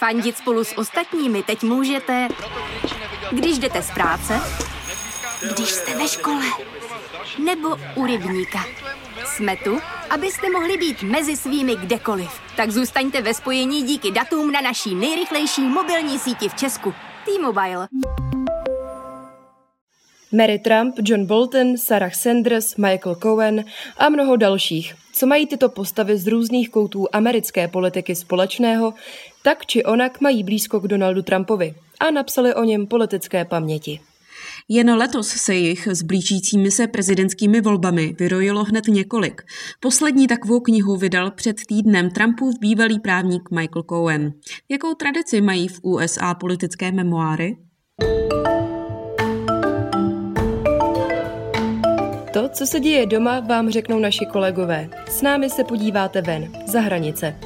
Fandit spolu s ostatními teď můžete, když jdete z práce, když jste ve škole, nebo u rybníka. Jsme tu, abyste mohli být mezi svými kdekoliv. Tak zůstaňte ve spojení díky datům na naší nejrychlejší mobilní síti v Česku. T-Mobile. Mary Trump, John Bolton, Sarah Sanders, Michael Cohen a mnoho dalších. Co mají tyto postavy z různých koutů americké politiky společného, tak či onak mají blízko k Donaldu Trumpovi a napsali o něm politické paměti. Jen letos se jich s blížícími se prezidentskými volbami vyrojilo hned několik. Poslední takovou knihu vydal před týdnem Trumpův bývalý právník Michael Cohen. Jakou tradici mají v USA politické memoáry? To, co se děje doma, vám řeknou naši kolegové. S námi se podíváte ven, za hranice.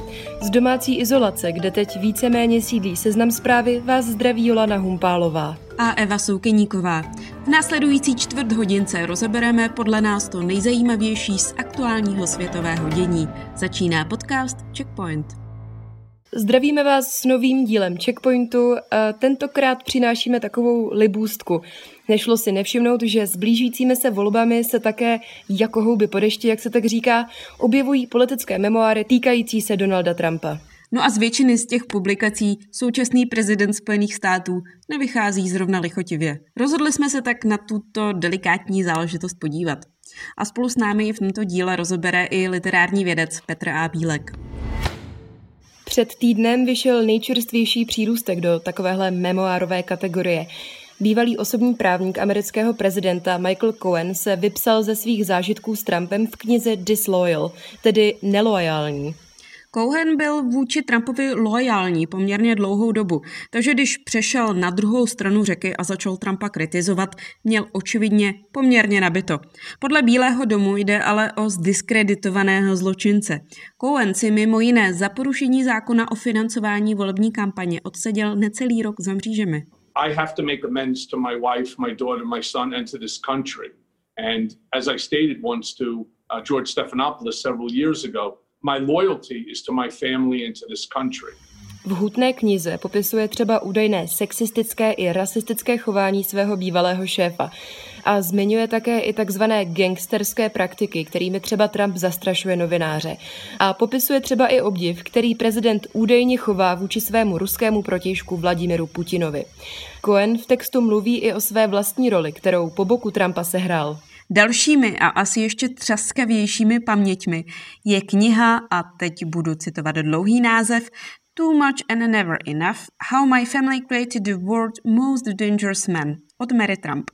Z domácí izolace, kde teď víceméně sídlí seznam zprávy, vás zdraví Jolana Humpálová. A Eva Soukeníková. V následující čtvrt hodince rozebereme podle nás to nejzajímavější z aktuálního světového dění. Začíná podcast Checkpoint. Zdravíme vás s novým dílem Checkpointu. A tentokrát přinášíme takovou libůstku. Nešlo si nevšimnout, že s blížícími se volbami se také jako houby po dešti, jak se tak říká, objevují politické memoáry týkající se Donalda Trumpa. No a z většiny z těch publikací současný prezident Spojených států nevychází zrovna lichotivě. Rozhodli jsme se tak na tuto delikátní záležitost podívat. A spolu s námi v tomto díle rozebere i literární vědec Petr A. Bílek. Před týdnem vyšel nejčerstvější přírůstek do takovéhle memoárové kategorie. Bývalý osobní právník amerického prezidenta Michael Cohen se vypsal ze svých zážitků s Trumpem v knize Disloyal, tedy neloajální. Cohen byl vůči Trumpovi loajální poměrně dlouhou dobu, takže když přešel na druhou stranu řeky a začal Trumpa kritizovat, měl očividně poměrně nabito. Podle Bílého domu jde ale o zdiskreditovaného zločince. Cohen si mimo jiné za porušení zákona o financování volební kampaně odseděl necelý rok za mřížemi. I have to make amends to my wife, my daughter, my son, and to this country. And as I stated once to uh, George Stephanopoulos several years ago, my loyalty is to my family and to this country. V hutné knize popisuje třeba údajné sexistické i rasistické chování svého bývalého šéfa a zmiňuje také i takzvané gangsterské praktiky, kterými třeba Trump zastrašuje novináře. A popisuje třeba i obdiv, který prezident údajně chová vůči svému ruskému protějšku Vladimiru Putinovi. Cohen v textu mluví i o své vlastní roli, kterou po boku Trumpa sehrál. Dalšími a asi ještě třaskavějšími paměťmi je kniha, a teď budu citovat dlouhý název, Too Much and Never Enough – How My Family Created the World's Most Dangerous Man od Mary Trump.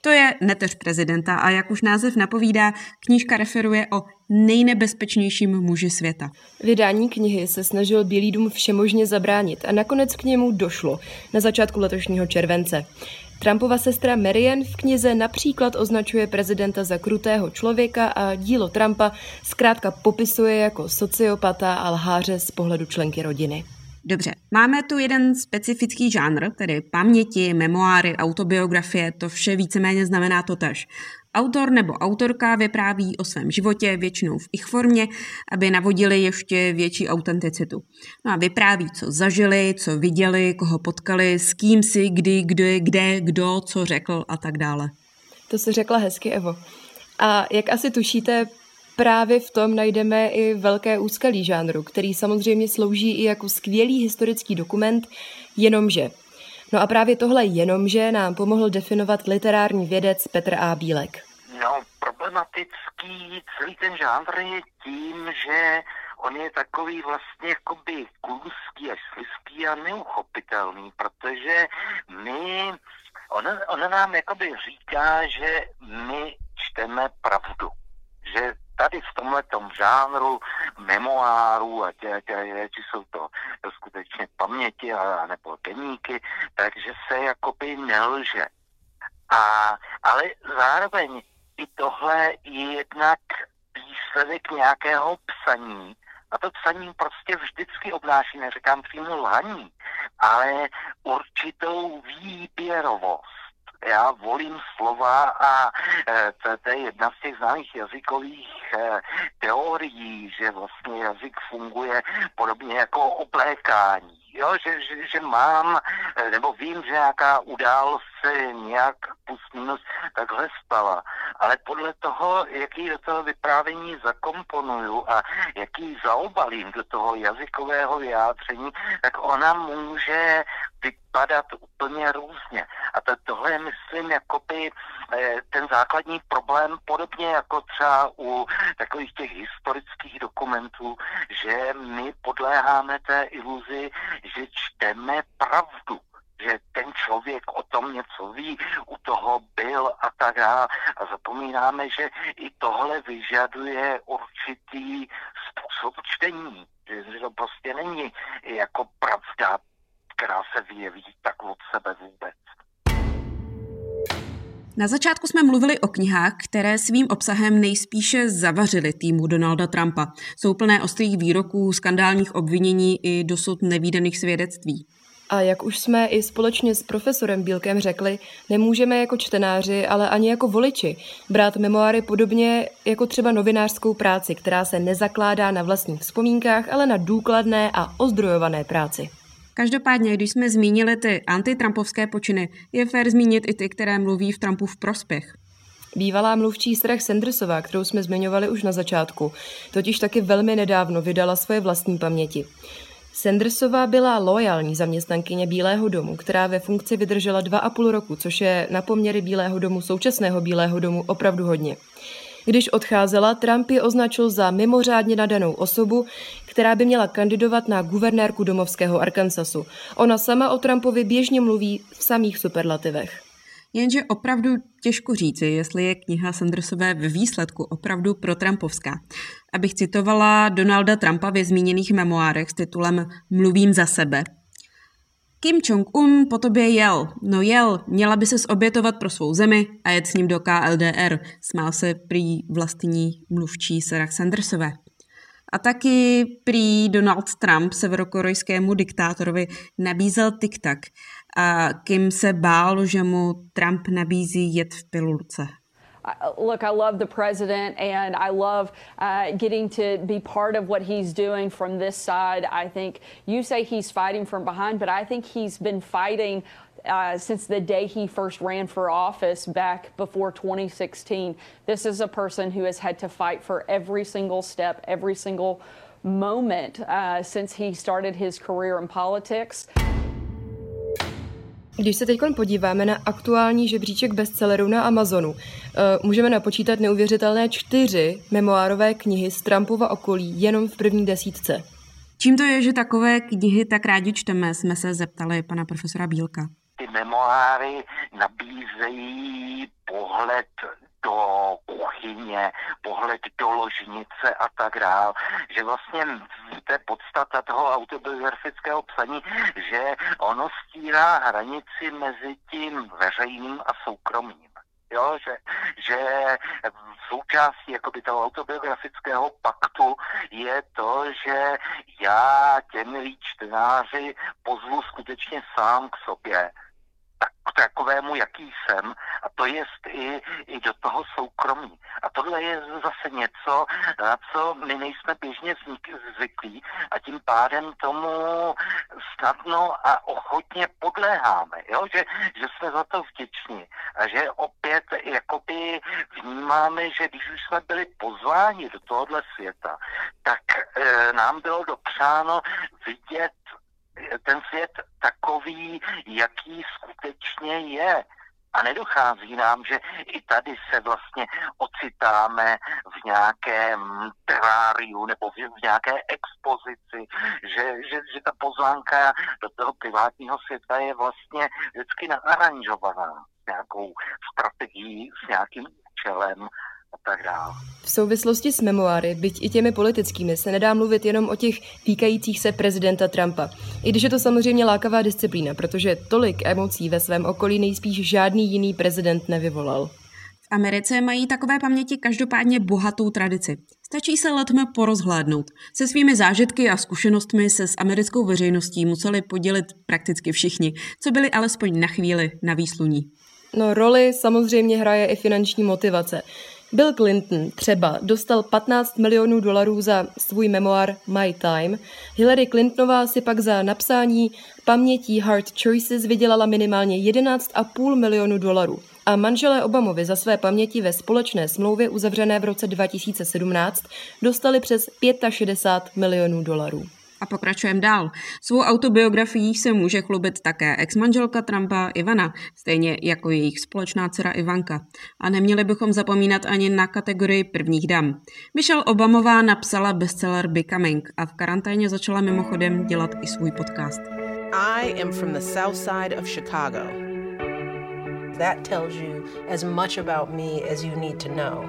To je neteř prezidenta a jak už název napovídá, knížka referuje o nejnebezpečnějším muži světa. Vydání knihy se snažil Bílý dům všemožně zabránit a nakonec k němu došlo na začátku letošního července. Trumpova sestra Marian v knize například označuje prezidenta za krutého člověka a dílo Trumpa zkrátka popisuje jako sociopata a lháře z pohledu členky rodiny. Dobře, máme tu jeden specifický žánr, tedy paměti, memoáry, autobiografie, to vše víceméně znamená to tež. Autor nebo autorka vypráví o svém životě většinou v ich formě, aby navodili ještě větší autenticitu. No a vypráví, co zažili, co viděli, koho potkali, s kým si, kdy, kdo, kde, kdo, co řekl a tak dále. To se řekla hezky, Evo. A jak asi tušíte, právě v tom najdeme i velké úskalí žánru, který samozřejmě slouží i jako skvělý historický dokument, jenomže. No a právě tohle jenomže nám pomohl definovat literární vědec Petr A. Bílek. No, problematický celý ten žánr je tím, že on je takový vlastně jakoby kluský až slizký a neuchopitelný, protože my, on, on nám jakoby říká, že my čteme pravdu že tady v tomhle žánru memoáru, ať, ať, ať jsou to paměti a, nebo deníky, takže se jakoby nelže. A, ale zároveň i tohle je jednak výsledek nějakého psaní, a to psaní prostě vždycky obnáší, neříkám přímo lhaní, ale určitou výběrovost. Já volím slova a e, to, to je jedna z těch známých jazykových e, teorií, že vlastně jazyk funguje podobně jako oblékání jo, že, že, že mám, eh, nebo vím, že nějaká událost se nějak plus minus takhle stala. Ale podle toho, jaký do toho vyprávění zakomponuju a jaký zaobalím do toho jazykového vyjádření, tak ona může vypadat úplně různě. A to, tohle je, myslím, jakoby eh, ten základní problém, podobně jako třeba u takových těch historických dokumentů, že my podléháme té iluzi, že čteme pravdu že ten člověk o tom něco ví, u toho byl a tak dále. A zapomínáme, že i tohle vyžaduje určitý způsob čtení. Že to prostě není jako pravda, která se vyjeví tak od sebe vůbec. Na začátku jsme mluvili o knihách, které svým obsahem nejspíše zavařily týmu Donalda Trumpa. Jsou plné ostrých výroků, skandálních obvinění i dosud nevýdaných svědectví. A jak už jsme i společně s profesorem Bílkem řekli, nemůžeme jako čtenáři, ale ani jako voliči brát memoáry podobně jako třeba novinářskou práci, která se nezakládá na vlastních vzpomínkách, ale na důkladné a ozdrojované práci. Každopádně, když jsme zmínili ty antitrampovské počiny, je fér zmínit i ty, které mluví v Trumpův prospěch. Bývalá mluvčí Strach Sandersová, kterou jsme zmiňovali už na začátku, totiž taky velmi nedávno vydala svoje vlastní paměti. Sandersová byla loajální zaměstnankyně Bílého domu, která ve funkci vydržela dva a půl roku, což je na poměry Bílého domu současného Bílého domu opravdu hodně. Když odcházela, Trump ji označil za mimořádně nadanou osobu, která by měla kandidovat na guvernérku domovského Arkansasu. Ona sama o Trumpovi běžně mluví v samých superlativech. Jenže opravdu těžko říci, jestli je kniha Sandersové ve výsledku opravdu pro Trumpovská. Abych citovala Donalda Trumpa ve zmíněných memoárech s titulem Mluvím za sebe. Kim Jong-un po tobě jel. No jel, měla by se obětovat pro svou zemi a jet s ním do KLDR, smál se prý vlastní mluvčí Sarah Sandersové. A taky prý Donald Trump severokorejskému diktátorovi nabízel TikTok a Kim se bál, že mu Trump nabízí jet v pilulce. look, I love the president and I love uh, getting to be part of what he's doing from this side. I think you say he's fighting from behind, but I think he's been fighting uh, since the day he first ran for office back before 2016. This is a person who has had to fight for every single step, every single moment uh, since he started his career in politics. Když se teď podíváme na aktuální žebříček bestsellerů na Amazonu, eh, můžeme napočítat neuvěřitelné čtyři memoárové knihy z Trumpova okolí jenom v první desítce. Čím to je, že takové knihy tak rádi čteme, jsme se zeptali pana profesora Bílka. Ty memoáry nabízejí pohled do kuchyně, pohled do ložnice a tak dál. Že vlastně to je podstata toho autobiografického psaní, že ono stírá hranici mezi tím veřejným a soukromým. Jo, že, že součástí jakoby toho autobiografického paktu je to, že já těm milí čtenáři pozvu skutečně sám k sobě takovému, jaký jsem, a to je i, i do toho soukromí. A tohle je zase něco, na co my nejsme běžně zvyklí a tím pádem tomu snadno a ochotně podléháme, jo? Že, že jsme za to vděční a že opět jakoby vnímáme, že když už jsme byli pozváni do tohohle světa, tak e, nám bylo dopřáno vidět ten svět takový, jaký skutečně je. A nedochází nám, že i tady se vlastně ocitáme v nějakém teráriu nebo v nějaké expozici, že, že, že ta pozvánka do toho privátního světa je vlastně vždycky naaranžovaná s nějakou strategií, s nějakým účelem a tak dále. V souvislosti s memoáry, byť i těmi politickými, se nedá mluvit jenom o těch týkajících se prezidenta Trumpa. I když je to samozřejmě lákavá disciplína, protože tolik emocí ve svém okolí nejspíš žádný jiný prezident nevyvolal. V Americe mají takové paměti každopádně bohatou tradici. Stačí se letme porozhlédnout. Se svými zážitky a zkušenostmi se s americkou veřejností museli podělit prakticky všichni, co byli alespoň na chvíli na výsluní. No roli samozřejmě hraje i finanční motivace. Bill Clinton třeba dostal 15 milionů dolarů za svůj memoár My Time, Hillary Clintonová si pak za napsání pamětí Hard Choices vydělala minimálně 11,5 milionu dolarů a manželé Obamovi za své paměti ve společné smlouvě uzavřené v roce 2017 dostali přes 65 milionů dolarů. A pokračujeme dál. Svou autobiografií se může chlubit také ex-manželka Trumpa Ivana, stejně jako jejich společná dcera Ivanka. A neměli bychom zapomínat ani na kategorii prvních dam. Michelle Obamová napsala bestseller Becoming a v karanténě začala mimochodem dělat i svůj podcast. I am from the south side of Chicago. That tells you as much about me as you need to know.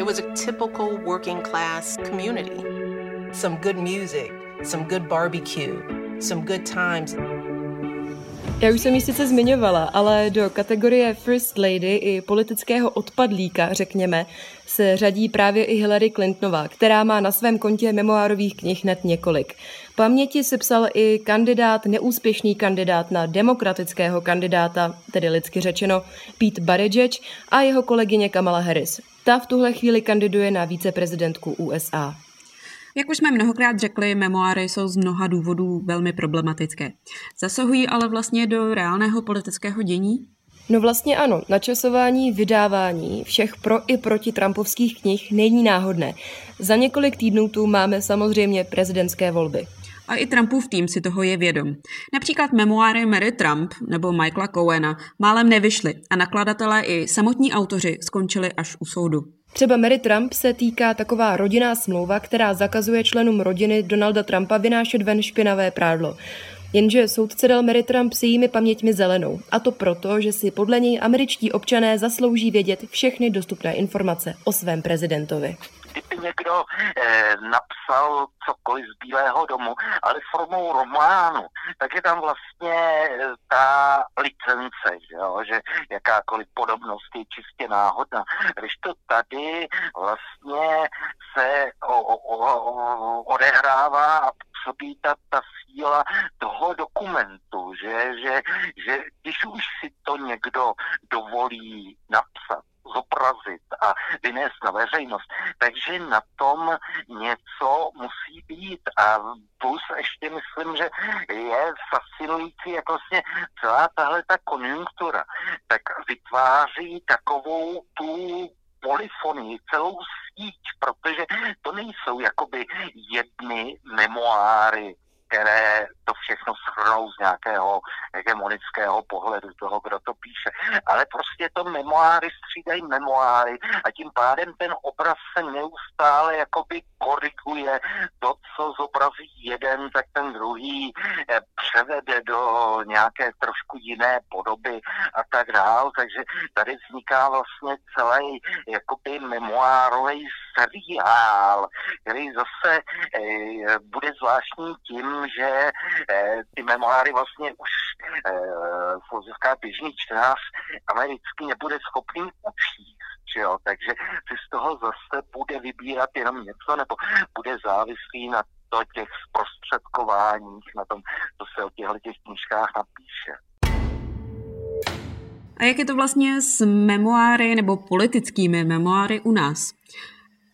It was a typical working class community some good music, some good barbecue, some good times. Já už jsem ji sice zmiňovala, ale do kategorie First Lady i politického odpadlíka, řekněme, se řadí právě i Hillary Clintonová, která má na svém kontě memoárových knih hned několik. Paměti se psal i kandidát, neúspěšný kandidát na demokratického kandidáta, tedy lidsky řečeno Pete Buttigieg a jeho kolegyně Kamala Harris. Ta v tuhle chvíli kandiduje na víceprezidentku USA. Jak už jsme mnohokrát řekli, memoáry jsou z mnoha důvodů velmi problematické. Zasahují ale vlastně do reálného politického dění? No vlastně ano, načasování, vydávání všech pro i proti Trumpovských knih není náhodné. Za několik týdnů tu máme samozřejmě prezidentské volby. A i Trumpův tým si toho je vědom. Například memoáry Mary Trump nebo Michaela Cowena málem nevyšly a nakladatelé i samotní autoři skončili až u soudu. Třeba Mary Trump se týká taková rodinná smlouva, která zakazuje členům rodiny Donalda Trumpa vynášet ven špinavé prádlo. Jenže soudce dal Mary Trump s jejími paměťmi zelenou. A to proto, že si podle něj američtí občané zaslouží vědět všechny dostupné informace o svém prezidentovi kdyby někdo eh, napsal cokoliv z Bílého domu, ale formou románu, tak je tam vlastně eh, ta licence, že, jo? že jakákoliv podobnost je čistě náhodná. Když to tady vlastně se o, o, o, odehrává a působí ta, ta síla toho dokumentu, že, že, že když už si to někdo dovolí napsat, zobrazit a vynést na veřejnost. Takže na tom něco musí být a plus ještě myslím, že je fascinující, jak vlastně celá tahle ta konjunktura tak vytváří takovou tu polifonii, celou síť, protože to nejsou jakoby jedny memoáry které to všechno shrnou z nějakého hegemonického pohledu toho, kdo to píše. Ale prostě to memoáry střídají memoáry a tím pádem ten obraz se neustále jakoby koriguje. To, co zobrazí jeden, tak ten druhý eh, převede do nějaké trošku jiné podoby a tak dál. Takže tady vzniká vlastně celý jakoby memoárový seriál, který zase e, bude zvláštní tím, že e, ty memoáry vlastně už e, běžný čtenář americký nebude schopný učit. Jo? Takže si z toho zase bude vybírat jenom něco, nebo bude závislý na to těch zprostředkováních, na tom, co se o těchto těch knížkách napíše. A jak je to vlastně s memoáry nebo politickými memoáry u nás?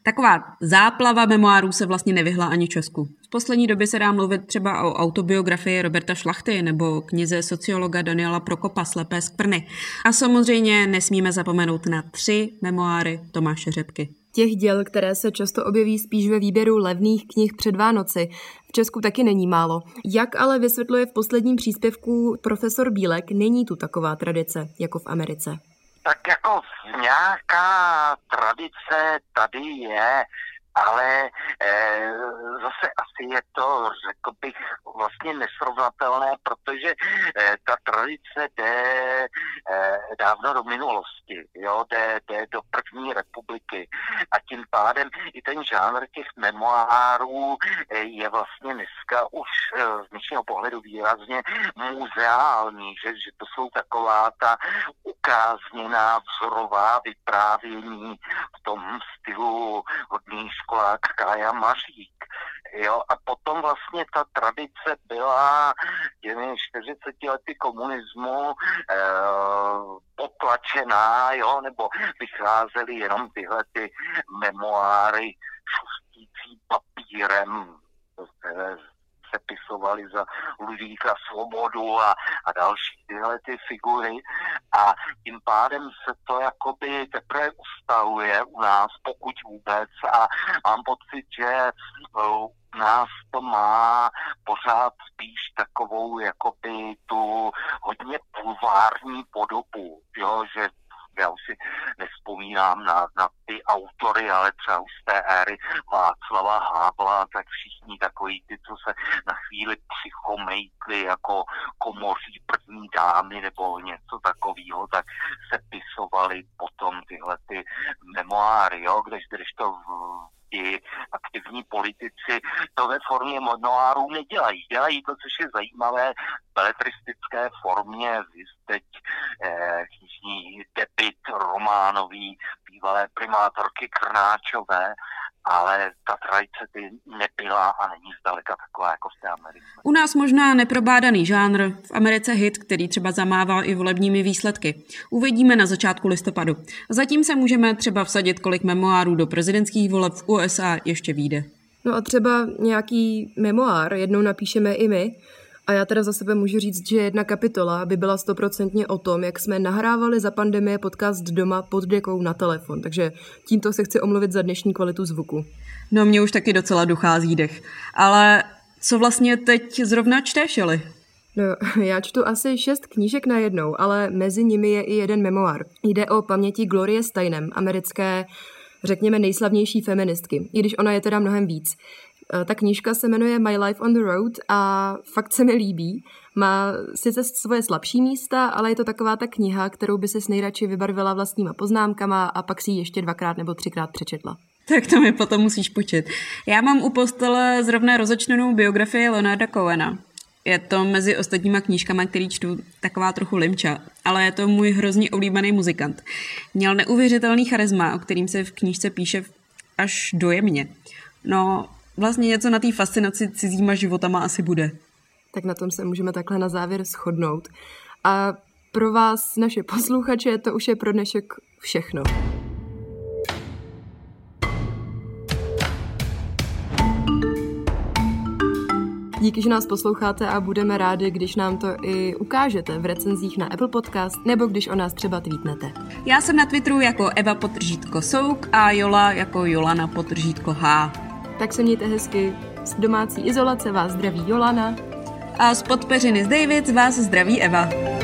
Taková záplava memoárů se vlastně nevyhla ani Česku. V poslední době se dá mluvit třeba o autobiografii Roberta Šlachty nebo knize sociologa Daniela Prokopa Slepé skvrny. A samozřejmě nesmíme zapomenout na tři memoáry Tomáše Řepky. Těch děl, které se často objeví spíš ve výběru levných knih před Vánoci, v Česku taky není málo. Jak ale vysvětluje v posledním příspěvku profesor Bílek, není tu taková tradice jako v Americe tak jako nějaká tradice tady je, ale e, zase asi je to, řekl bych, vlastně nesrovnatelné, protože e, ta tradice jde e, dávno do minulosti, jo, jde, jde do první republiky. A tím pádem i ten žánr těch memoárů je vlastně dneska už e, z dnešního pohledu výrazně muzeální, že, že to jsou taková ta ukázněná vzorová vyprávění v tom stylu hodných školák Kája Mařík. Jo, a potom vlastně ta tradice byla těmi 40 lety komunismu pod potlačená, jo, nebo vycházely jenom tyhle ty memoáry šustící papírem, sepisovali za Ludvíka Svobodu a, a další tyhle ty figury. A tím pádem se to jakoby teprve ustavuje u nás, pokud vůbec. A mám pocit, že u nás to má pořád spíš takovou jakoby tu hodně pulvární podobu, jo, že já už si nespomínám na, na ty autory, ale třeba už z té éry Václava Hábla, tak všichni takový ty, co se na chvíli psychomejtli jako komoří první dámy nebo něco takového, tak se pisovali potom tyhle ty memoáry, jo, když, když to v, i aktivní politici to ve formě monoárů nedělají. Dělají to, což je zajímavé, v beletristické formě, teď eh, debit románový bývalé primátorky Krnáčové, ale ta tradice by nebyla a není zdaleka taková jako v té Americe. U nás možná neprobádaný žánr, v Americe hit, který třeba zamával i volebními výsledky. Uvidíme na začátku listopadu. Zatím se můžeme třeba vsadit, kolik memoárů do prezidentských voleb v USA ještě vyjde. No a třeba nějaký memoár jednou napíšeme i my, a já teda za sebe můžu říct, že jedna kapitola by byla stoprocentně o tom, jak jsme nahrávali za pandemie podcast doma pod dekou na telefon. Takže tímto se chci omluvit za dnešní kvalitu zvuku. No mě už taky docela dochází dech. Ale co vlastně teď zrovna čteš, Eli? No, já čtu asi šest knížek na jednou, ale mezi nimi je i jeden memoár. Jde o paměti Glorie Steinem, americké, řekněme, nejslavnější feministky, i když ona je teda mnohem víc. Eh, ta knížka se jmenuje My Life on the Road a fakt se mi líbí. Má sice svoje slabší místa, ale je to taková ta kniha, kterou by si nejradši vybarvila vlastníma poznámkama a pak si ji ještě dvakrát nebo třikrát přečetla. Tak to mi potom musíš počít. Já mám u postele zrovna rozečtenou biografii Leonarda Cohena. Je to mezi ostatníma knížkami, který čtu, taková trochu limča, ale je to můj hrozně oblíbený muzikant. Měl neuvěřitelný charisma, o kterým se v knížce píše až dojemně. No, vlastně něco na té fascinaci cizíma životama asi bude. Tak na tom se můžeme takhle na závěr shodnout. A pro vás, naše posluchače, to už je pro dnešek všechno. Díky, že nás posloucháte a budeme rádi, když nám to i ukážete v recenzích na Apple Podcast nebo když o nás třeba tweetnete. Já jsem na Twitteru jako Eva Potržítko Souk a Jola jako Jolana Potržítko H. Tak se mějte hezky. Z domácí izolace vás zdraví Jolana. A z podpeřiny z David vás zdraví Eva.